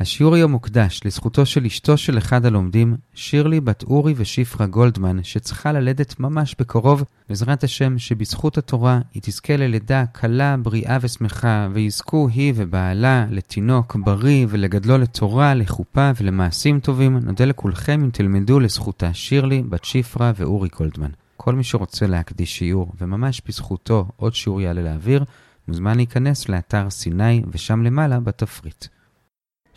השיעור היום מוקדש לזכותו של אשתו של אחד הלומדים, שירלי בת אורי ושפרה גולדמן, שצריכה ללדת ממש בקרוב, בעזרת השם שבזכות התורה היא תזכה ללידה קלה, בריאה ושמחה, ויזכו היא ובעלה לתינוק בריא ולגדלו לתורה, לחופה ולמעשים טובים. נודה לכולכם אם תלמדו לזכותה שירלי, בת שפרה ואורי גולדמן. כל מי שרוצה להקדיש שיעור, וממש בזכותו עוד שיעור יעלה לאוויר, מוזמן להיכנס לאתר סיני ושם למעלה בתפריט.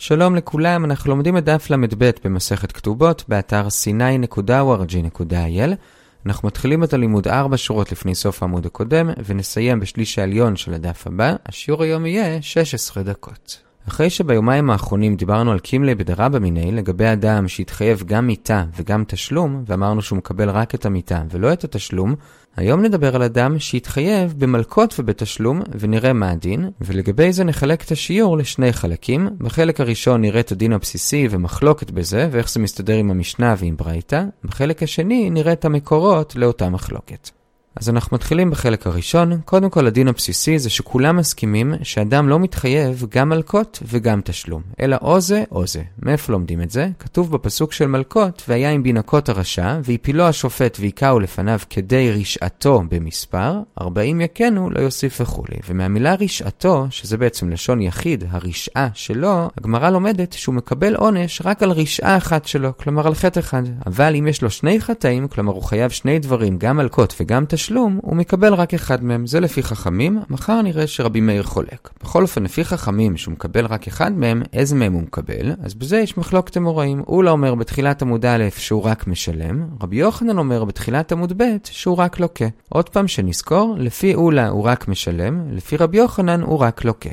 שלום לכולם, אנחנו לומדים את דף ל"ב במסכת כתובות באתר sny.org.il. אנחנו מתחילים את הלימוד 4 שורות לפני סוף העמוד הקודם, ונסיים בשליש העליון של הדף הבא. השיעור היום יהיה 16 דקות. אחרי שביומיים האחרונים דיברנו על קימלי בדרבא מיני לגבי אדם שהתחייב גם מיתה וגם תשלום, ואמרנו שהוא מקבל רק את המיתה ולא את התשלום, היום נדבר על אדם שהתחייב במלקות ובתשלום, ונראה מה הדין, ולגבי זה נחלק את השיעור לשני חלקים. בחלק הראשון נראה את הדין הבסיסי ומחלוקת בזה, ואיך זה מסתדר עם המשנה ועם ברייתא. בחלק השני נראה את המקורות לאותה מחלוקת. אז אנחנו מתחילים בחלק הראשון. קודם כל, הדין הבסיסי זה שכולם מסכימים שאדם לא מתחייב גם מלקות וגם תשלום, אלא או זה או זה. מאיפה לומדים את זה? כתוב בפסוק של מלקות, והיה עם בינקות הרשע, והפילו השופט והיכהו לפניו כדי רשעתו במספר, ארבעים יכנו לא יוסיף וכולי. ומהמילה רשעתו, שזה בעצם לשון יחיד, הרשעה שלו, הגמרא לומדת שהוא מקבל עונש רק על רשעה אחת שלו, כלומר על חטא אחד. אבל אם יש לו שני חטאים, כלומר הוא חייב שני דברים, גם מלקות וגם תשלום, תשלום, הוא מקבל רק אחד מהם. זה לפי חכמים, מחר נראה שרבי מאיר חולק. בכל אופן, לפי חכמים שהוא מקבל רק אחד מהם, איזה מהם הוא מקבל? אז בזה יש מחלוקת אמוראים. אולה אומר בתחילת עמוד א' שהוא רק משלם, רבי יוחנן אומר בתחילת עמוד ב' שהוא רק לוקה. עוד פעם שנזכור, לפי אולה הוא רק משלם, לפי רבי יוחנן הוא רק לוקה.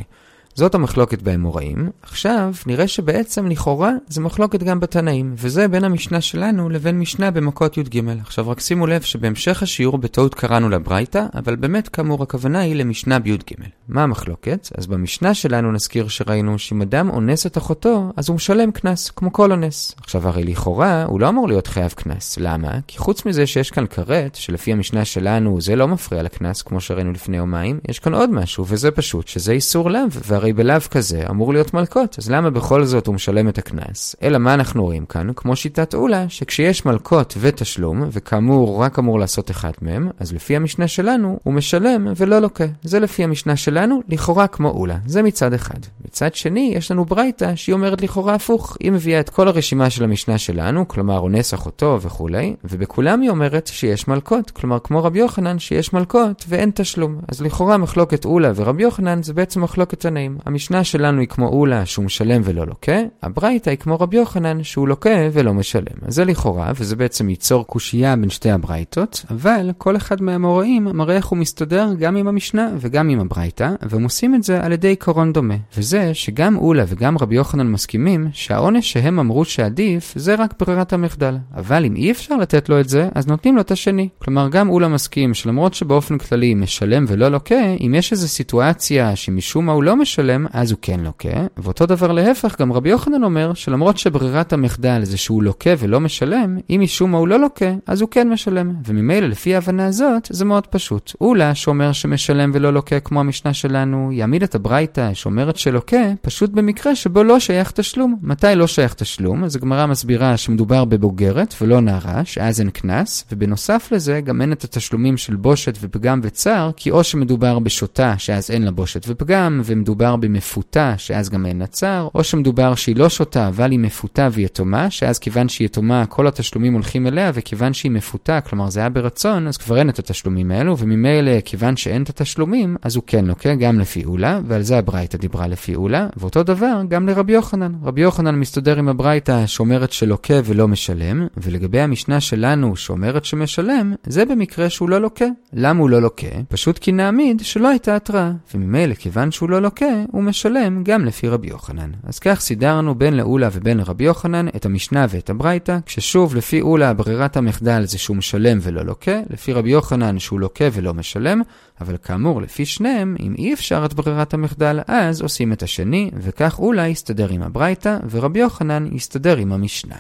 זאת המחלוקת באמוראים. עכשיו, נראה שבעצם לכאורה זה מחלוקת גם בתנאים, וזה בין המשנה שלנו לבין משנה במכות י"ג. עכשיו רק שימו לב שבהמשך השיעור בטעות קראנו לברייתא, אבל באמת כאמור הכוונה היא למשנה בי"ג. מה המחלוקת? אז במשנה שלנו נזכיר שראינו שאם אדם אונס את אחותו, אז הוא משלם קנס, כמו כל אונס. עכשיו הרי לכאורה הוא לא אמור להיות חייב קנס. למה? כי חוץ מזה שיש כאן כרת, שלפי המשנה שלנו זה לא מפריע לקנס, כמו שראינו לפני יומיים, יש כאן עוד משהו, וזה פשוט, שזה איסור לאו, והרי הרי בלאו כזה אמור להיות מלקות, אז למה בכל זאת הוא משלם את הקנס? אלא מה אנחנו רואים כאן? כמו שיטת אולה, שכשיש מלקות ותשלום, וכאמור רק אמור לעשות אחד מהם, אז לפי המשנה שלנו הוא משלם ולא לוקה. זה לפי המשנה שלנו, לכאורה כמו אולה. זה מצד אחד. מצד שני, יש לנו ברייתא שהיא אומרת לכאורה הפוך. היא מביאה את כל הרשימה של המשנה שלנו, כלומר אונס אחותו וכולי, ובכולם היא אומרת שיש מלקות, כלומר כמו רבי יוחנן שיש מלקות ואין תשלום. אז לכאורה מחלוקת אולה ורבי יוחנן זה בעצם מחלוקת תנאים. המשנה שלנו היא כמו אולה שהוא משלם ולא לוקה, הברייתא היא כמו רבי יוחנן שהוא לוקה ולא משלם. אז זה לכאורה, וזה בעצם ייצור קושייה בין שתי הברייתות, אבל כל אחד מהאמוראים מראה איך הוא מסתדר גם עם המשנה וגם עם הברייתא, והם עושים את זה על ידי עיקרון דומה. וזה שגם אולה וגם רבי יוחנן מסכימים שהעונש שהם אמרו שעדיף זה רק ברירת המחדל. אבל אם אי אפשר לתת לו את זה, אז נותנים לו את השני. כלומר, גם אולה מסכים שלמרות שבאופן כללי משלם ולא לוקה, אם יש איזו סיטואציה שמשום מה הוא לא משלם, משלם, אז הוא כן לוקה. ואותו דבר להפך, גם רבי יוחנן אומר שלמרות שברירת המחדל זה שהוא לוקה ולא משלם, אם משום מה הוא לא לוקה, אז הוא כן משלם. וממילא לפי ההבנה הזאת, זה מאוד פשוט. אולה, שאומר שמשלם ולא לוקה כמו המשנה שלנו, יעמיד את הברייתא שאומרת שלוקה, פשוט במקרה שבו לא שייך תשלום. מתי לא שייך תשלום? אז הגמרא מסבירה שמדובר בבוגרת ולא נערה, שאז אין קנס, ובנוסף לזה גם אין את התשלומים של בושת ופגם וצער, כי או שמדובר בשוטה, שאז אין לה בושת ופגם, ומדובר במפותה, שאז גם אין נצר, או שמדובר שהיא לא שותה, אבל היא מפותה ויתומה, שאז כיוון שהיא יתומה, כל התשלומים הולכים אליה, וכיוון שהיא מפותה, כלומר זה היה ברצון, אז כבר אין את התשלומים האלו, וממילא, כיוון שאין את התשלומים, אז הוא כן לוקה גם לפי אולה, ועל זה הברייתא דיברה לפי אולה, ואותו דבר גם לרבי יוחנן. רבי יוחנן מסתדר עם הברייתא שאומרת שלוקה ולא משלם, ולגבי המשנה שלנו שאומרת שמשלם, זה במקרה שהוא לא לוקה. למה הוא לא לוקה? פשוט כי נעמיד שלא הייתה התראה, וממילא, כיוון שהוא לא לוקה, הוא משלם גם לפי רבי יוחנן. אז כך סידרנו בין לאולה ובין לרבי יוחנן את המשנה ואת הברייתא, כששוב לפי אולה ברירת המחדל זה שהוא משלם ולא לוקה, לפי רבי יוחנן שהוא לוקה ולא משלם, אבל כאמור לפי שניהם, אם אי אפשר את ברירת המחדל, אז עושים את השני, וכך אולה יסתדר עם הברייתא, ורבי יוחנן יסתדר עם המשנה.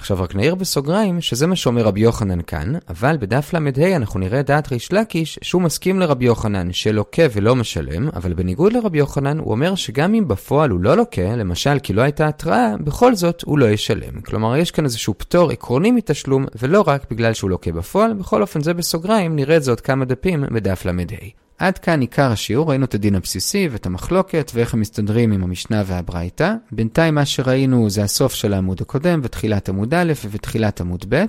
עכשיו רק נעיר בסוגריים שזה מה שאומר רבי יוחנן כאן, אבל בדף ל"ה אנחנו נראה דעת ריש לקיש שהוא מסכים לרבי יוחנן שלוקה ולא משלם, אבל בניגוד לרבי יוחנן הוא אומר שגם אם בפועל הוא לא לוקה, למשל כי לא הייתה התראה, בכל זאת הוא לא ישלם. כלומר יש כאן איזשהו פטור עקרוני מתשלום, ולא רק בגלל שהוא לוקה בפועל, בכל אופן זה בסוגריים, נראה את זה עוד כמה דפים בדף ל"ה. עד כאן עיקר השיעור, ראינו את הדין הבסיסי ואת המחלוקת ואיך הם מסתדרים עם המשנה והברייתא. בינתיים מה שראינו זה הסוף של העמוד הקודם ותחילת עמוד א' ותחילת עמוד ב'.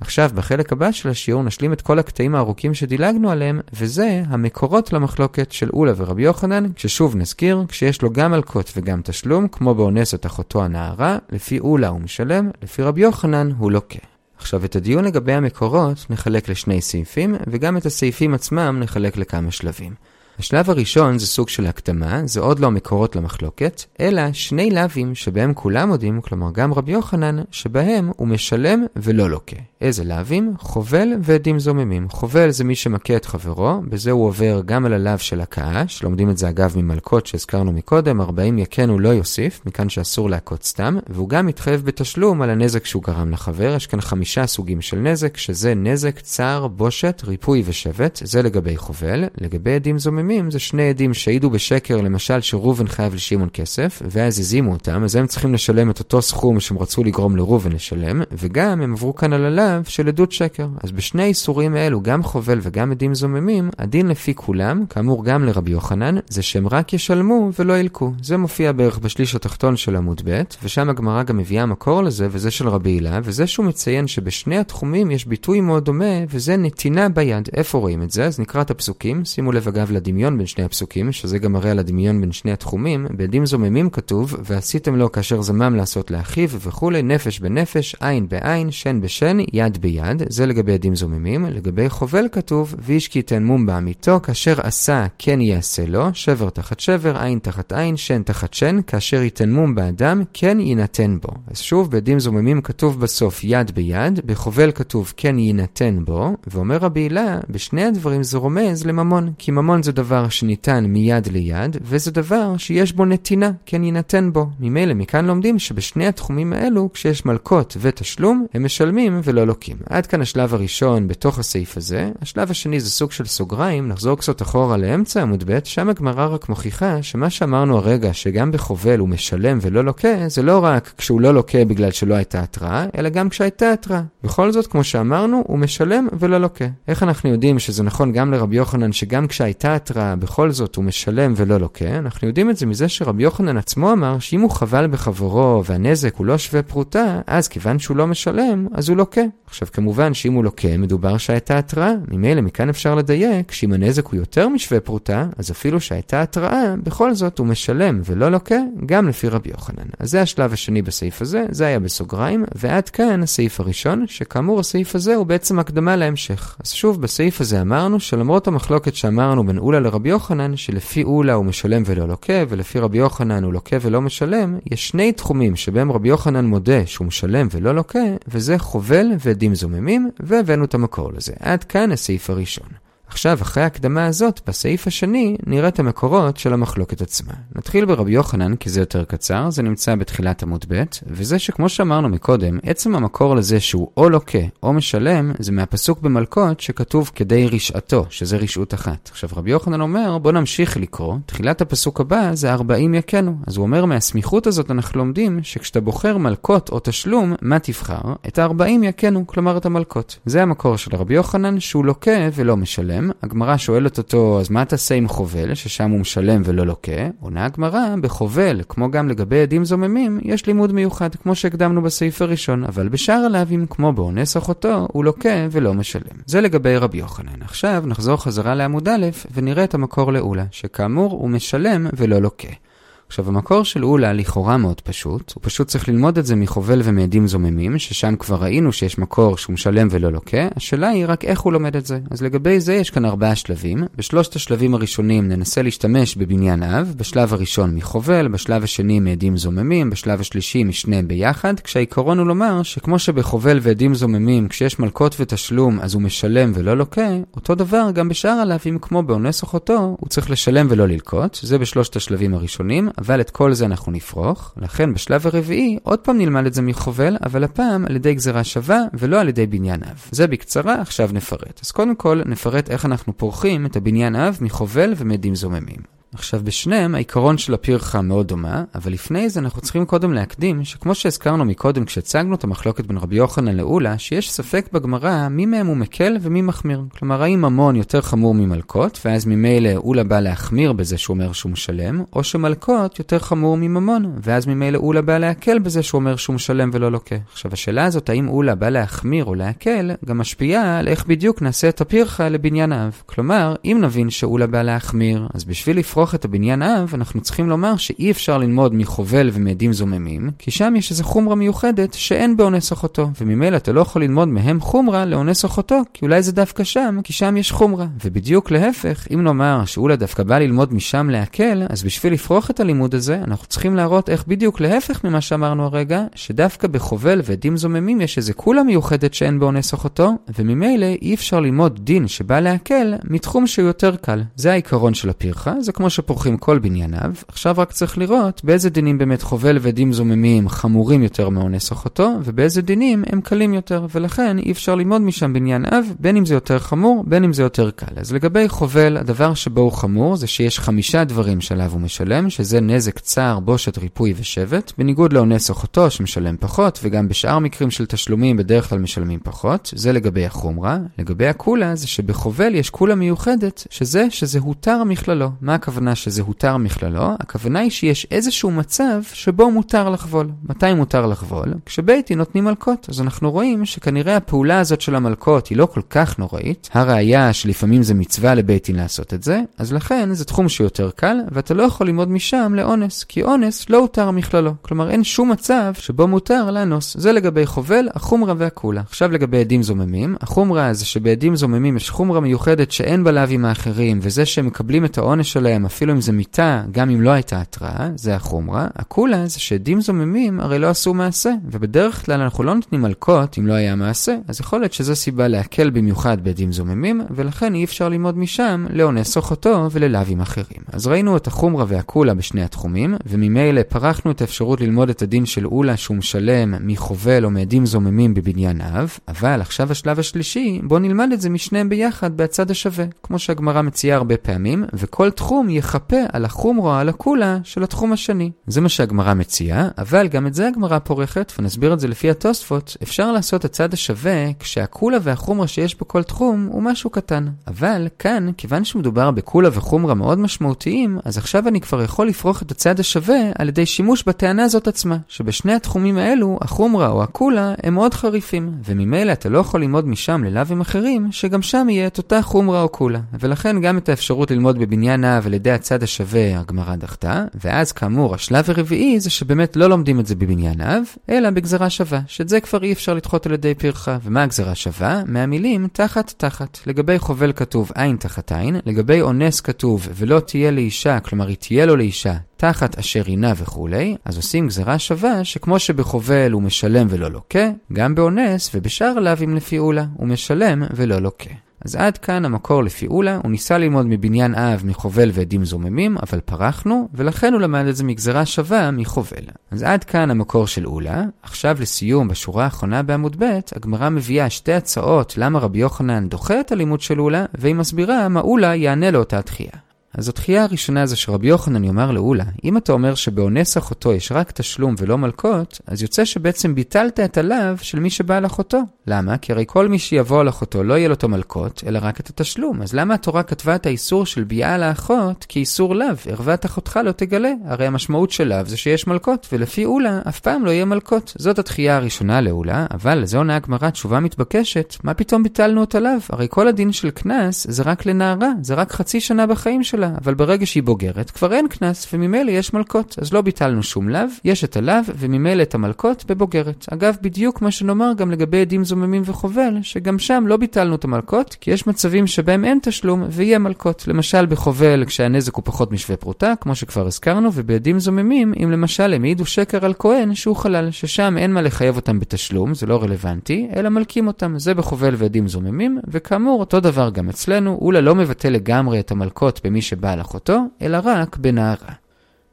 עכשיו, בחלק הבא של השיעור נשלים את כל הקטעים הארוכים שדילגנו עליהם, וזה המקורות למחלוקת של אולה ורבי יוחנן, כששוב נזכיר, כשיש לו גם מלקות וגם תשלום, כמו באונסת אחותו הנערה, לפי אולה הוא משלם, לפי רבי יוחנן הוא לוקה. עכשיו, את הדיון לגבי המקורות נחלק לשני סעיפים, וגם את הסעיפים עצמם נחלק לכמה שלבים. השלב הראשון זה סוג של הקדמה, זה עוד לא מקורות למחלוקת, אלא שני לאווים שבהם כולם מודים, כלומר גם רבי יוחנן, שבהם הוא משלם ולא לוקה. איזה לאווים? חובל ועדים זוממים. חובל זה מי שמכה את חברו, בזה הוא עובר גם על הלאו של הכאה, שלומדים את זה אגב ממלכות שהזכרנו מקודם, 40 יכן הוא לא יוסיף, מכאן שאסור להכות סתם, והוא גם מתחייב בתשלום על הנזק שהוא גרם לחבר, יש כאן חמישה סוגים של נזק, שזה נזק, צער, בושת, ריפוי ושבט, זה לגבי חובל. לגבי עדים זוממים, זה שני עדים שהעידו בשקר, למשל שראובן חייב לשמעון כסף, ואז הזימו אותם, אז הם צריכים לשלם את אותו סכום שהם רצו לגרום לראובן לשלם, וגם הם עברו כאן על הלאו של עדות שקר. אז בשני האיסורים האלו, גם חובל וגם עדים זוממים, הדין לפי כולם, כאמור גם לרבי יוחנן, זה שהם רק ישלמו ולא ילקו. זה מופיע בערך בשליש התחתון של עמוד ב', ושם הגמרא גם מביאה מקור לזה, וזה של רבי הילה, וזה שהוא מציין שבשני התחומים יש ביטוי מאוד דומה, וזה נתינה ביד. איפה רואים את זה? אז נקרא את הפסוקים, שימו לב אגב לדמיון בין שני הפסוקים, שזה גם מראה על הדמיון בין שני התחומים. בעדים זוממים כתוב, ועשיתם לו כאשר זמם לעשות לאחיו וכולי, נפש בנפש, עין בעין, שן בשן, יד ביד, זה לגבי עדים זוממים. לגבי חובל כתוב, ואיש כי יתן מום בעמיתו, כאשר עשה כן יעשה לו, שבר תחת שבר, עין תחת עין, שן תחת שן, כאשר ייתן מום באדם, כן יינתן בו. אז שוב, בעדים זוממים כתוב בסוף יד ביד, בחובל כתוב כן יינתן בו, ואומר רבי הילה, בשני הדברים זה רומז לממון, כי ממון זה דבר שניתן מיד ליד, וזה דבר שיש בו נתינה, כן יינתן בו. ממילא מכאן לומדים שבשני התחומים האלו, כשיש מלקות ותשלום, הם משלמים ולא לוקים. עד כאן השלב הראשון בתוך הסעיף הזה. השלב השני זה סוג של סוגריים, נחזור קצת אחורה לאמצע עמוד ב', שם הגמרא רק מוכיחה שמה שאמרנו הרגע, שגם בחובל הוא משלם ולא לוקה, זה לא רק כשהוא לא לוקה בגלל שלא הייתה התראה, אלא גם כשהייתה התראה. בכל זאת, כמו שאמרנו, הוא משלם ולא לוקה. איך אנחנו יודעים שזה נכון גם לרבי יוחנן, שגם כשהייתה התראה, בכל זאת הוא משלם ולא לוקה? אנחנו יודעים את זה מזה שרבי יוחנן עצמו אמר שאם הוא חבל בחברו והנזק הוא לא שווה פרוטה, אז כיוון שהוא לא משלם, אז הוא לוקה. עכשיו כמובן שאם הוא לוקה, מדובר שהייתה התראה. ממילא מכאן אפשר לדייק שאם הנזק הוא יותר משווה פרוטה, אז אפילו שהייתה התראה, בכל זאת הוא משלם ולא לוקה, גם לפי רבי יוחנן. אז זה השלב השני בסעיף הזה, זה היה בסוגריים, ועד כאן הסעיף הראשון, שכאמור הסעיף הזה הוא בעצם הקדמה להמשך. אז שוב, בסעיף הזה אמרנו שלמרות המחלוקת שאמרנו בין אולה לרבי יוחנן, שלפי אולה הוא משלם ולא לוקה, ולפי רבי יוחנן הוא לוקה ולא משלם, יש שני תחומים שבהם רבי יוחנן מודה שהוא משלם ולא לוקה, וזה חובל ועדים זוממים, והבאנו את המקור לזה. עד כאן הסעיף הראשון. עכשיו, אחרי ההקדמה הזאת, בסעיף השני, נראה את המקורות של המחלוקת עצמה. נתחיל ברבי יוחנן, כי זה יותר קצר, זה נמצא בתחילת עמוד ב', וזה שכמו שאמרנו מקודם, עצם המקור לזה שהוא או לוקה או משלם, זה מהפסוק במלכות שכתוב כדי רשעתו, שזה רשעות אחת. עכשיו, רבי יוחנן אומר, בוא נמשיך לקרוא, תחילת הפסוק הבא זה 40 יכנו. אז הוא אומר, מהסמיכות הזאת אנחנו לומדים שכשאתה בוחר מלכות או תשלום, מה תבחר? את ה-40 יכנו, כלומר את המלכות. זה המקור של רבי יוחנן, שהוא לוקה ולא משלם. משלם, הגמרא שואלת אותו, אז מה תעשה עם חובל, ששם הוא משלם ולא לוקה? עונה הגמרא, בחובל, כמו גם לגבי עדים זוממים, יש לימוד מיוחד, כמו שהקדמנו בסעיף הראשון, אבל בשאר הלאווים, כמו באונס אחותו, הוא לוקה ולא משלם. זה לגבי רבי יוחנן. עכשיו נחזור חזרה לעמוד א' ונראה את המקור לאולה, שכאמור הוא משלם ולא לוקה. עכשיו, המקור של אולה לכאורה מאוד פשוט, הוא פשוט צריך ללמוד את זה מחובל ומעדים זוממים, ששם כבר ראינו שיש מקור שהוא משלם ולא לוקה, השאלה היא רק איך הוא לומד את זה. אז לגבי זה יש כאן ארבעה שלבים. בשלושת השלבים הראשונים ננסה להשתמש בבניין אב, בשלב הראשון מחובל, בשלב השני מעדים זוממים, בשלב השלישי משניהם ביחד, כשהעיקרון הוא לומר שכמו שבחובל ועדים זוממים, כשיש מלקות ותשלום אז הוא משלם ולא לוקה, אותו דבר גם בשאר הלאווים כמו באונס אחותו, הוא צריך לשלם ולא ללקות, זה בשלושת השלבים הראשונים. אבל את כל זה אנחנו נפרוך. לכן בשלב הרביעי, עוד פעם נלמד את זה מחובל, אבל הפעם על ידי גזירה שווה ולא על ידי בניין אב. זה בקצרה, עכשיו נפרט. אז קודם כל נפרט איך אנחנו פורחים את הבניין אב מחובל ומדים זוממים. עכשיו בשניהם העיקרון של הפרחה מאוד דומה, אבל לפני זה אנחנו צריכים קודם להקדים שכמו שהזכרנו מקודם כשהצגנו את המחלוקת בין רבי יוחנן לאולה, שיש ספק בגמרא מי מהם הוא מקל ומי מחמיר. כלומר האם ממון יותר חמור ממלקות, ואז ממילא אולה בא להחמיר בזה שהוא אומר שהוא משלם, או שמלקות יותר חמור מממון, ואז ממילא אולה בא להקל בזה שהוא אומר שהוא משלם ולא לוקה. עכשיו השאלה הזאת האם אולה בא להחמיר או להקל, גם משפיעה על איך בדיוק נעשה את הפרחה לבניין האב. כלומר, אם נבין שאולה בא להחמיר, אז בשביל לפרוח לפתוח את הבניין אב, אנחנו צריכים לומר שאי אפשר ללמוד מחובל ומעדים זוממים, כי שם יש איזו חומרה מיוחדת שאין באונס אחותו, וממילא אתה לא יכול ללמוד מהם חומרה לאונס אחותו, כי אולי זה דווקא שם, כי שם יש חומרה. ובדיוק להפך, אם נאמר שאולי דווקא בא ללמוד משם להקל, אז בשביל לפרוח את הלימוד הזה, אנחנו צריכים להראות איך בדיוק להפך ממה שאמרנו הרגע, שדווקא בחובל ועדים זוממים יש איזו כולה מיוחדת שאין באונס אחותו, וממילא אי אפשר ללמוד דין שבא להקל מתחום שהוא יותר קל. זה העיקרון של הפרחה, זה כמו שפורחים כל בנייניו, עכשיו רק צריך לראות באיזה דינים באמת חובל ועדים זוממים חמורים יותר מאונס אחותו, ובאיזה דינים הם קלים יותר, ולכן אי אפשר ללמוד משם בניין אב, בין אם זה יותר חמור, בין אם זה יותר קל. אז לגבי חובל, הדבר שבו הוא חמור זה שיש חמישה דברים שעליו הוא משלם, שזה נזק, צער, בושת, ריפוי ושבט, בניגוד לאונס אחותו שמשלם פחות, וגם בשאר מקרים של תשלומים בדרך כלל משלמים פחות, זה לגבי החומרה. לגבי הקולה זה שבחובל יש קולה מיוחדת, שזה שזה הותר מכללו. מה הכוונה? הכוונה שזה הותר מכללו, הכוונה היא שיש איזשהו מצב שבו מותר לחבול. מתי מותר לחבול? כשבייטי נותנים מלקות. אז אנחנו רואים שכנראה הפעולה הזאת של המלקות היא לא כל כך נוראית. הראיה שלפעמים זה מצווה לבייטין לעשות את זה, אז לכן זה תחום שיותר קל, ואתה לא יכול ללמוד משם לאונס, כי אונס לא הותר מכללו. כלומר אין שום מצב שבו מותר לאנוס. זה לגבי חובל, החומרה והקולה. עכשיו לגבי עדים זוממים, החומרה זה שבעדים זוממים יש חומרה מיוחדת שאין בלאווים האחרים, וזה שהם מקבלים את העונש שלהם אפילו אם זה מיטה, גם אם לא הייתה התראה, זה החומרה. הקולה זה שעדים זוממים הרי לא עשו מעשה, ובדרך כלל אנחנו לא נותנים מלקות אם לא היה מעשה, אז יכול להיות שזו סיבה להקל במיוחד בעדים זוממים, ולכן אי אפשר ללמוד משם לאונס אחותו וללאווים אחרים. אז ראינו את החומרה והקולה בשני התחומים, וממילא פרחנו את האפשרות ללמוד את הדין של אולה שהוא משלם מחובל או מעדים זוממים בבניין אב, אבל עכשיו השלב השלישי, בואו נלמד את זה משניהם ביחד בהצד השווה, כמו שהגמרא מציעה הרבה פעמים, וכל תחום יחפה על החומרו, על הקולה של התחום השני. זה מה שהגמרא מציעה, אבל גם את זה הגמרא פורכת, ונסביר את זה לפי התוספות, אפשר לעשות הצד השווה כשהקולה והחומרה שיש בכל תחום הוא משהו קטן. אבל כאן, כיוון שמדובר בקולה וחומרה מאוד משמעותיים, אז עכשיו אני כבר יכול לפרוח את הצד השווה על ידי שימוש בטענה הזאת עצמה, שבשני התחומים האלו, החומרה או הקולה הם מאוד חריפים, וממילא אתה לא יכול ללמוד משם ללאווים אחרים, שגם שם יהיה את אותה חומרה או קולה. ולכן גם את האפשרות ללמוד בבניין האב על הצד השווה הגמרא דחתה, ואז כאמור השלב הרביעי זה שבאמת לא לומדים את זה בבניין אב, אלא בגזרה שווה, שאת זה כבר אי אפשר לדחות על ידי פרחה. ומה הגזרה שווה? מהמילים תחת תחת. לגבי חובל כתוב עין תחת עין, לגבי אונס כתוב ולא תהיה לאישה, כלומר היא תהיה לו לאישה, תחת אשר עינה וכולי, אז עושים גזרה שווה שכמו שבחובל הוא משלם ולא לוקה, גם באונס ובשאר לאווים לפי אולה הוא משלם ולא לוקה. אז עד כאן המקור לפיעולה, הוא ניסה ללמוד מבניין אב מחובל ועדים זוממים, אבל פרחנו, ולכן הוא למד את זה מגזרה שווה מחובל. אז עד כאן המקור של אולה. עכשיו לסיום, בשורה האחרונה בעמוד ב', הגמרא מביאה שתי הצעות למה רבי יוחנן דוחה את הלימוד של אולה, והיא מסבירה מה אולה יענה לאותה תחייה. אז התחייה הראשונה זה שרבי יוחנן יאמר לאולה, אם אתה אומר שבאונס אחותו יש רק תשלום ולא מלקות, אז יוצא שבעצם ביטלת את הלאו של מי שבא על אחותו. למה? כי הרי כל מי שיבוא על אחותו לא יהיה לו את המלקות, אלא רק את התשלום. אז למה התורה כתבה את האיסור של ביאה לאחות כאיסור לאו? ערוות אחותך לא תגלה. הרי המשמעות של לאו זה שיש מלקות, ולפי אולה אף פעם לא יהיה מלקות. זאת התחייה הראשונה לאולה, אבל לזה עונה הגמרא תשובה מתבקשת, מה פתאום ביטלנו את הלאו? הרי כל הדין של קנס זה רק לנערה, זה רק חצי שנה בחיים שלה. שלה, אבל ברגע שהיא בוגרת, כבר אין קנס, וממילא יש מלקות. אז לא ביטלנו שום לאו, יש את הלאו, וממילא את המלקות בבוגרת. אגב, בדיוק מה שנאמר גם לגבי עדים זוממים וחובל, שגם שם לא ביטלנו את המלקות, כי יש מצבים שבהם אין תשלום, ויהיה מלקות. למשל בחובל, כשהנזק הוא פחות משווה פרוטה, כמו שכבר הזכרנו, ובעדים זוממים, אם למשל הם העידו שקר על כהן שהוא חלל, ששם אין מה לחייב אותם בתשלום, זה לא רלוונטי, אלא מלקים אותם. זה בחובל ועדים זוממים, וכאמור, אותו דבר גם אצלנו, אולה לא מבטל לגמרי את המלקות במי שבעל אחותו, אלא רק בנערה.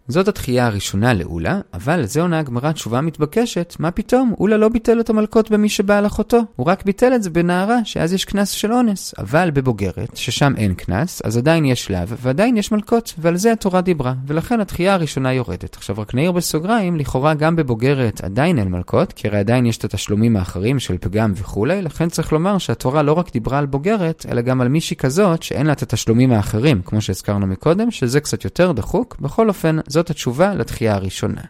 זאת התחייה הראשונה לאולה, אבל לזה עונה הגמרא תשובה מתבקשת, מה פתאום, אולה לא ביטל את המלקות במי שבא על אחותו, הוא רק ביטל את זה בנערה, שאז יש קנס של אונס, אבל בבוגרת, ששם אין קנס, אז עדיין יש שלב, ועדיין יש מלקות, ועל זה התורה דיברה, ולכן התחייה הראשונה יורדת. עכשיו רק נעיר בסוגריים, לכאורה גם בבוגרת עדיין אין מלקות, כי הרי עדיין יש את התשלומים האחרים של פגם וכולי, לכן צריך לומר שהתורה לא רק דיברה על בוגרת, אלא גם על מישהי כזאת שאין לה את התשלומים האחרים, כמו זאת התשובה לתחייה הראשונה.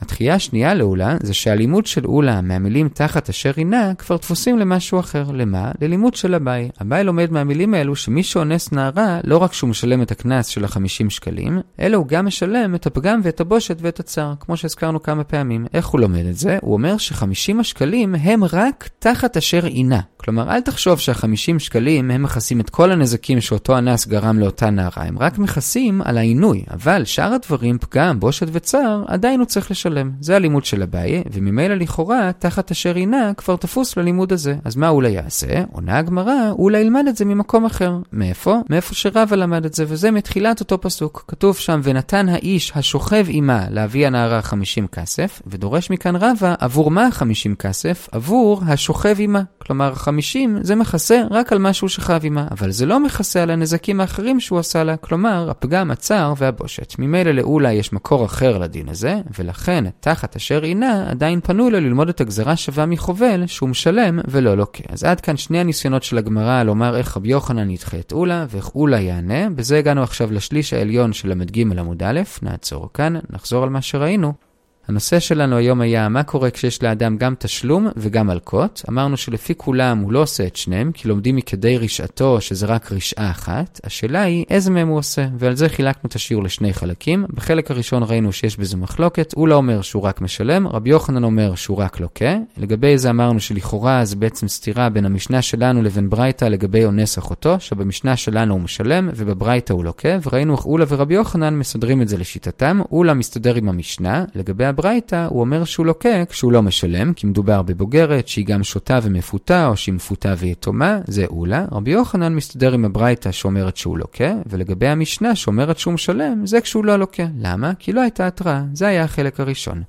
התחייה השנייה לאולה זה שהלימוד של אולה מהמילים תחת אשר הינה כבר דפוסים למשהו אחר. למה? ללימוד של אביי. אביי לומד מהמילים האלו שמי שאונס נערה, לא רק שהוא משלם את הקנס של ה-50 שקלים, אלא הוא גם משלם את הפגם ואת הבושת ואת הצער, כמו שהזכרנו כמה פעמים. איך הוא לומד את זה? הוא אומר ש-50 השקלים הם רק תחת אשר הינה. כלומר, אל תחשוב שה-50 שקלים הם מכסים את כל הנזקים שאותו אנס גרם לאותה נערה, הם רק מכסים על העינוי, אבל שאר הדברים, פגם, בושת וצער, עדיין הוא צריך לשלם. זה הלימוד של אביי, וממילא לכאורה, תחת אשר הינה, כבר תפוס ללימוד הזה. אז מה אולי יעשה? עונה הגמרא, אולי ילמד את זה ממקום אחר. מאיפה? מאיפה שרבא למד את זה, וזה מתחילת אותו פסוק. כתוב שם, ונתן האיש השוכב עמה להביא הנערה 50 כסף, ודורש מכאן רבא, עבור מה 50 כסף? עבור השוכב עמה. כלומר, 50 זה מכסה רק על משהו שחב עמה, אבל זה לא מכסה על הנזקים האחרים שהוא עשה לה, כלומר, הפגם, הצער והבושת. ממילא לאולה יש מקור אחר לדין הזה, ולכן, תחת אשר עינה, עדיין פנו לו ללמוד את הגזרה שווה מחובל, שהוא משלם ולא לוקה. אז עד כאן שני הניסיונות של הגמרא לומר איך רבי יוחנן ידחה את אולה, ואיך אולה יענה. בזה הגענו עכשיו לשליש העליון של ל"ג עמוד א', נעצור כאן, נחזור על מה שראינו. הנושא שלנו היום היה מה קורה כשיש לאדם גם תשלום וגם מלקות. אמרנו שלפי כולם הוא לא עושה את שניהם, כי לומדים מכדי רשעתו שזה רק רשעה אחת. השאלה היא איזה מהם הוא עושה, ועל זה חילקנו את השיעור לשני חלקים. בחלק הראשון ראינו שיש בזה מחלוקת, הוא לא אומר שהוא רק משלם, רבי יוחנן אומר שהוא רק לוקה. לגבי זה אמרנו שלכאורה זה בעצם סתירה בין המשנה שלנו לבין ברייתא לגבי אונס אחותו, שבמשנה שלנו הוא משלם ובברייתא הוא לוקה, וראינו איך אולה ורבי יוחנן מסדרים את זה לשיטתם. אולה מסתדר עם המשנה, לגבי בברייתא הוא אומר שהוא לוקה כשהוא לא משלם, כי מדובר בבוגרת שהיא גם שותה ומפותה, או שהיא מפותה ויתומה, זה אולה. רבי יוחנן מסתדר עם הברייתא שאומרת שהוא לוקה, ולגבי המשנה שאומרת שהוא משלם, זה כשהוא לא לוקה. למה? כי לא הייתה התראה. זה היה החלק הראשון.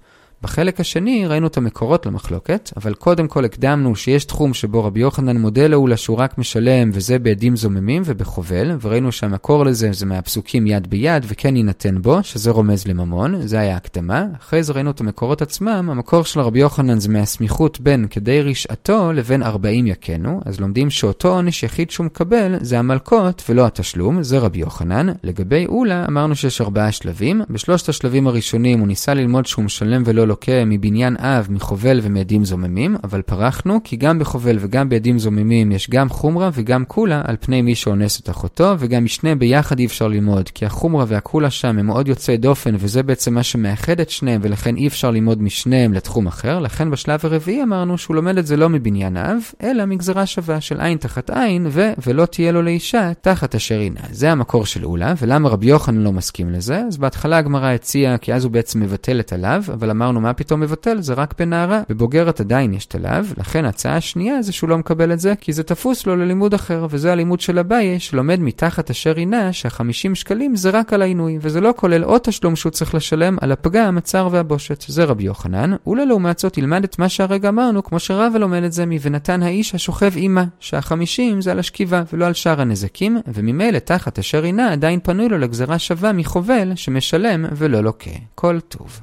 בחלק השני ראינו את המקורות למחלוקת, אבל קודם כל הקדמנו שיש תחום שבו רבי יוחנן מודה לאולה שהוא רק משלם, וזה בעדים זוממים ובחובל, וראינו שהמקור לזה זה מהפסוקים יד ביד, וכן יינתן בו, שזה רומז לממון, זה היה הקדמה. אחרי זה ראינו את המקורות עצמם, המקור של רבי יוחנן זה מהסמיכות בין כדי רשעתו לבין ארבעים יכנו, אז לומדים שאותו עונש יחיד שהוא מקבל זה המלקות ולא התשלום, זה רבי יוחנן. לגבי אולה אמרנו שיש ארבעה שלבים, בשלושת השלבים הראשונים הוא ניסה ללמוד שהוא משלם ולא לוקה מבניין אב, מחובל ומעדים זוממים, אבל פרחנו כי גם בחובל וגם בעדים זוממים יש גם חומרה וגם קולה על פני מי שאונס את אחותו, וגם משניהם ביחד אי אפשר ללמוד, כי החומרה והקולה שם הם מאוד יוצאי דופן, וזה בעצם מה שמאחד את שניהם, ולכן אי אפשר ללמוד משניהם לתחום אחר, לכן בשלב הרביעי אמרנו שהוא לומד את זה לא מבניין אב, אלא מגזרה שווה של עין תחת עין, ו ולא תהיה לו לאישה תחת אשר הינה. זה המקור של אולה, ולמה רבי יוחנן לא מסכים לזה? אז בהתחלה הגמרא הציעה כי אז הוא בעצם מבטל את אבל אמרנו מה פתאום מבטל? זה רק בנערה. בבוגרת עדיין יש הלאו, לכן ההצעה השנייה זה שהוא לא מקבל את זה, כי זה תפוס לו ללימוד אחר, וזה הלימוד של אביי, שלומד מתחת אשר הינה, שה-50 שקלים זה רק על העינוי, וזה לא כולל עוד תשלום שהוא צריך לשלם על הפגם, הצער והבושת. זה רבי יוחנן, אולי לעומת זאת ילמד את מה שהרגע אמרנו, כמו שרבא לומד את זה מ"ונתן האיש השוכב עמה", שה-50 זה על השכיבה ולא על שאר הנזקים, וממילא תחת אשר הינה עדיין פנוי לו לגזרה שווה מחובל שמשלם ולא לוקה. כל טוב.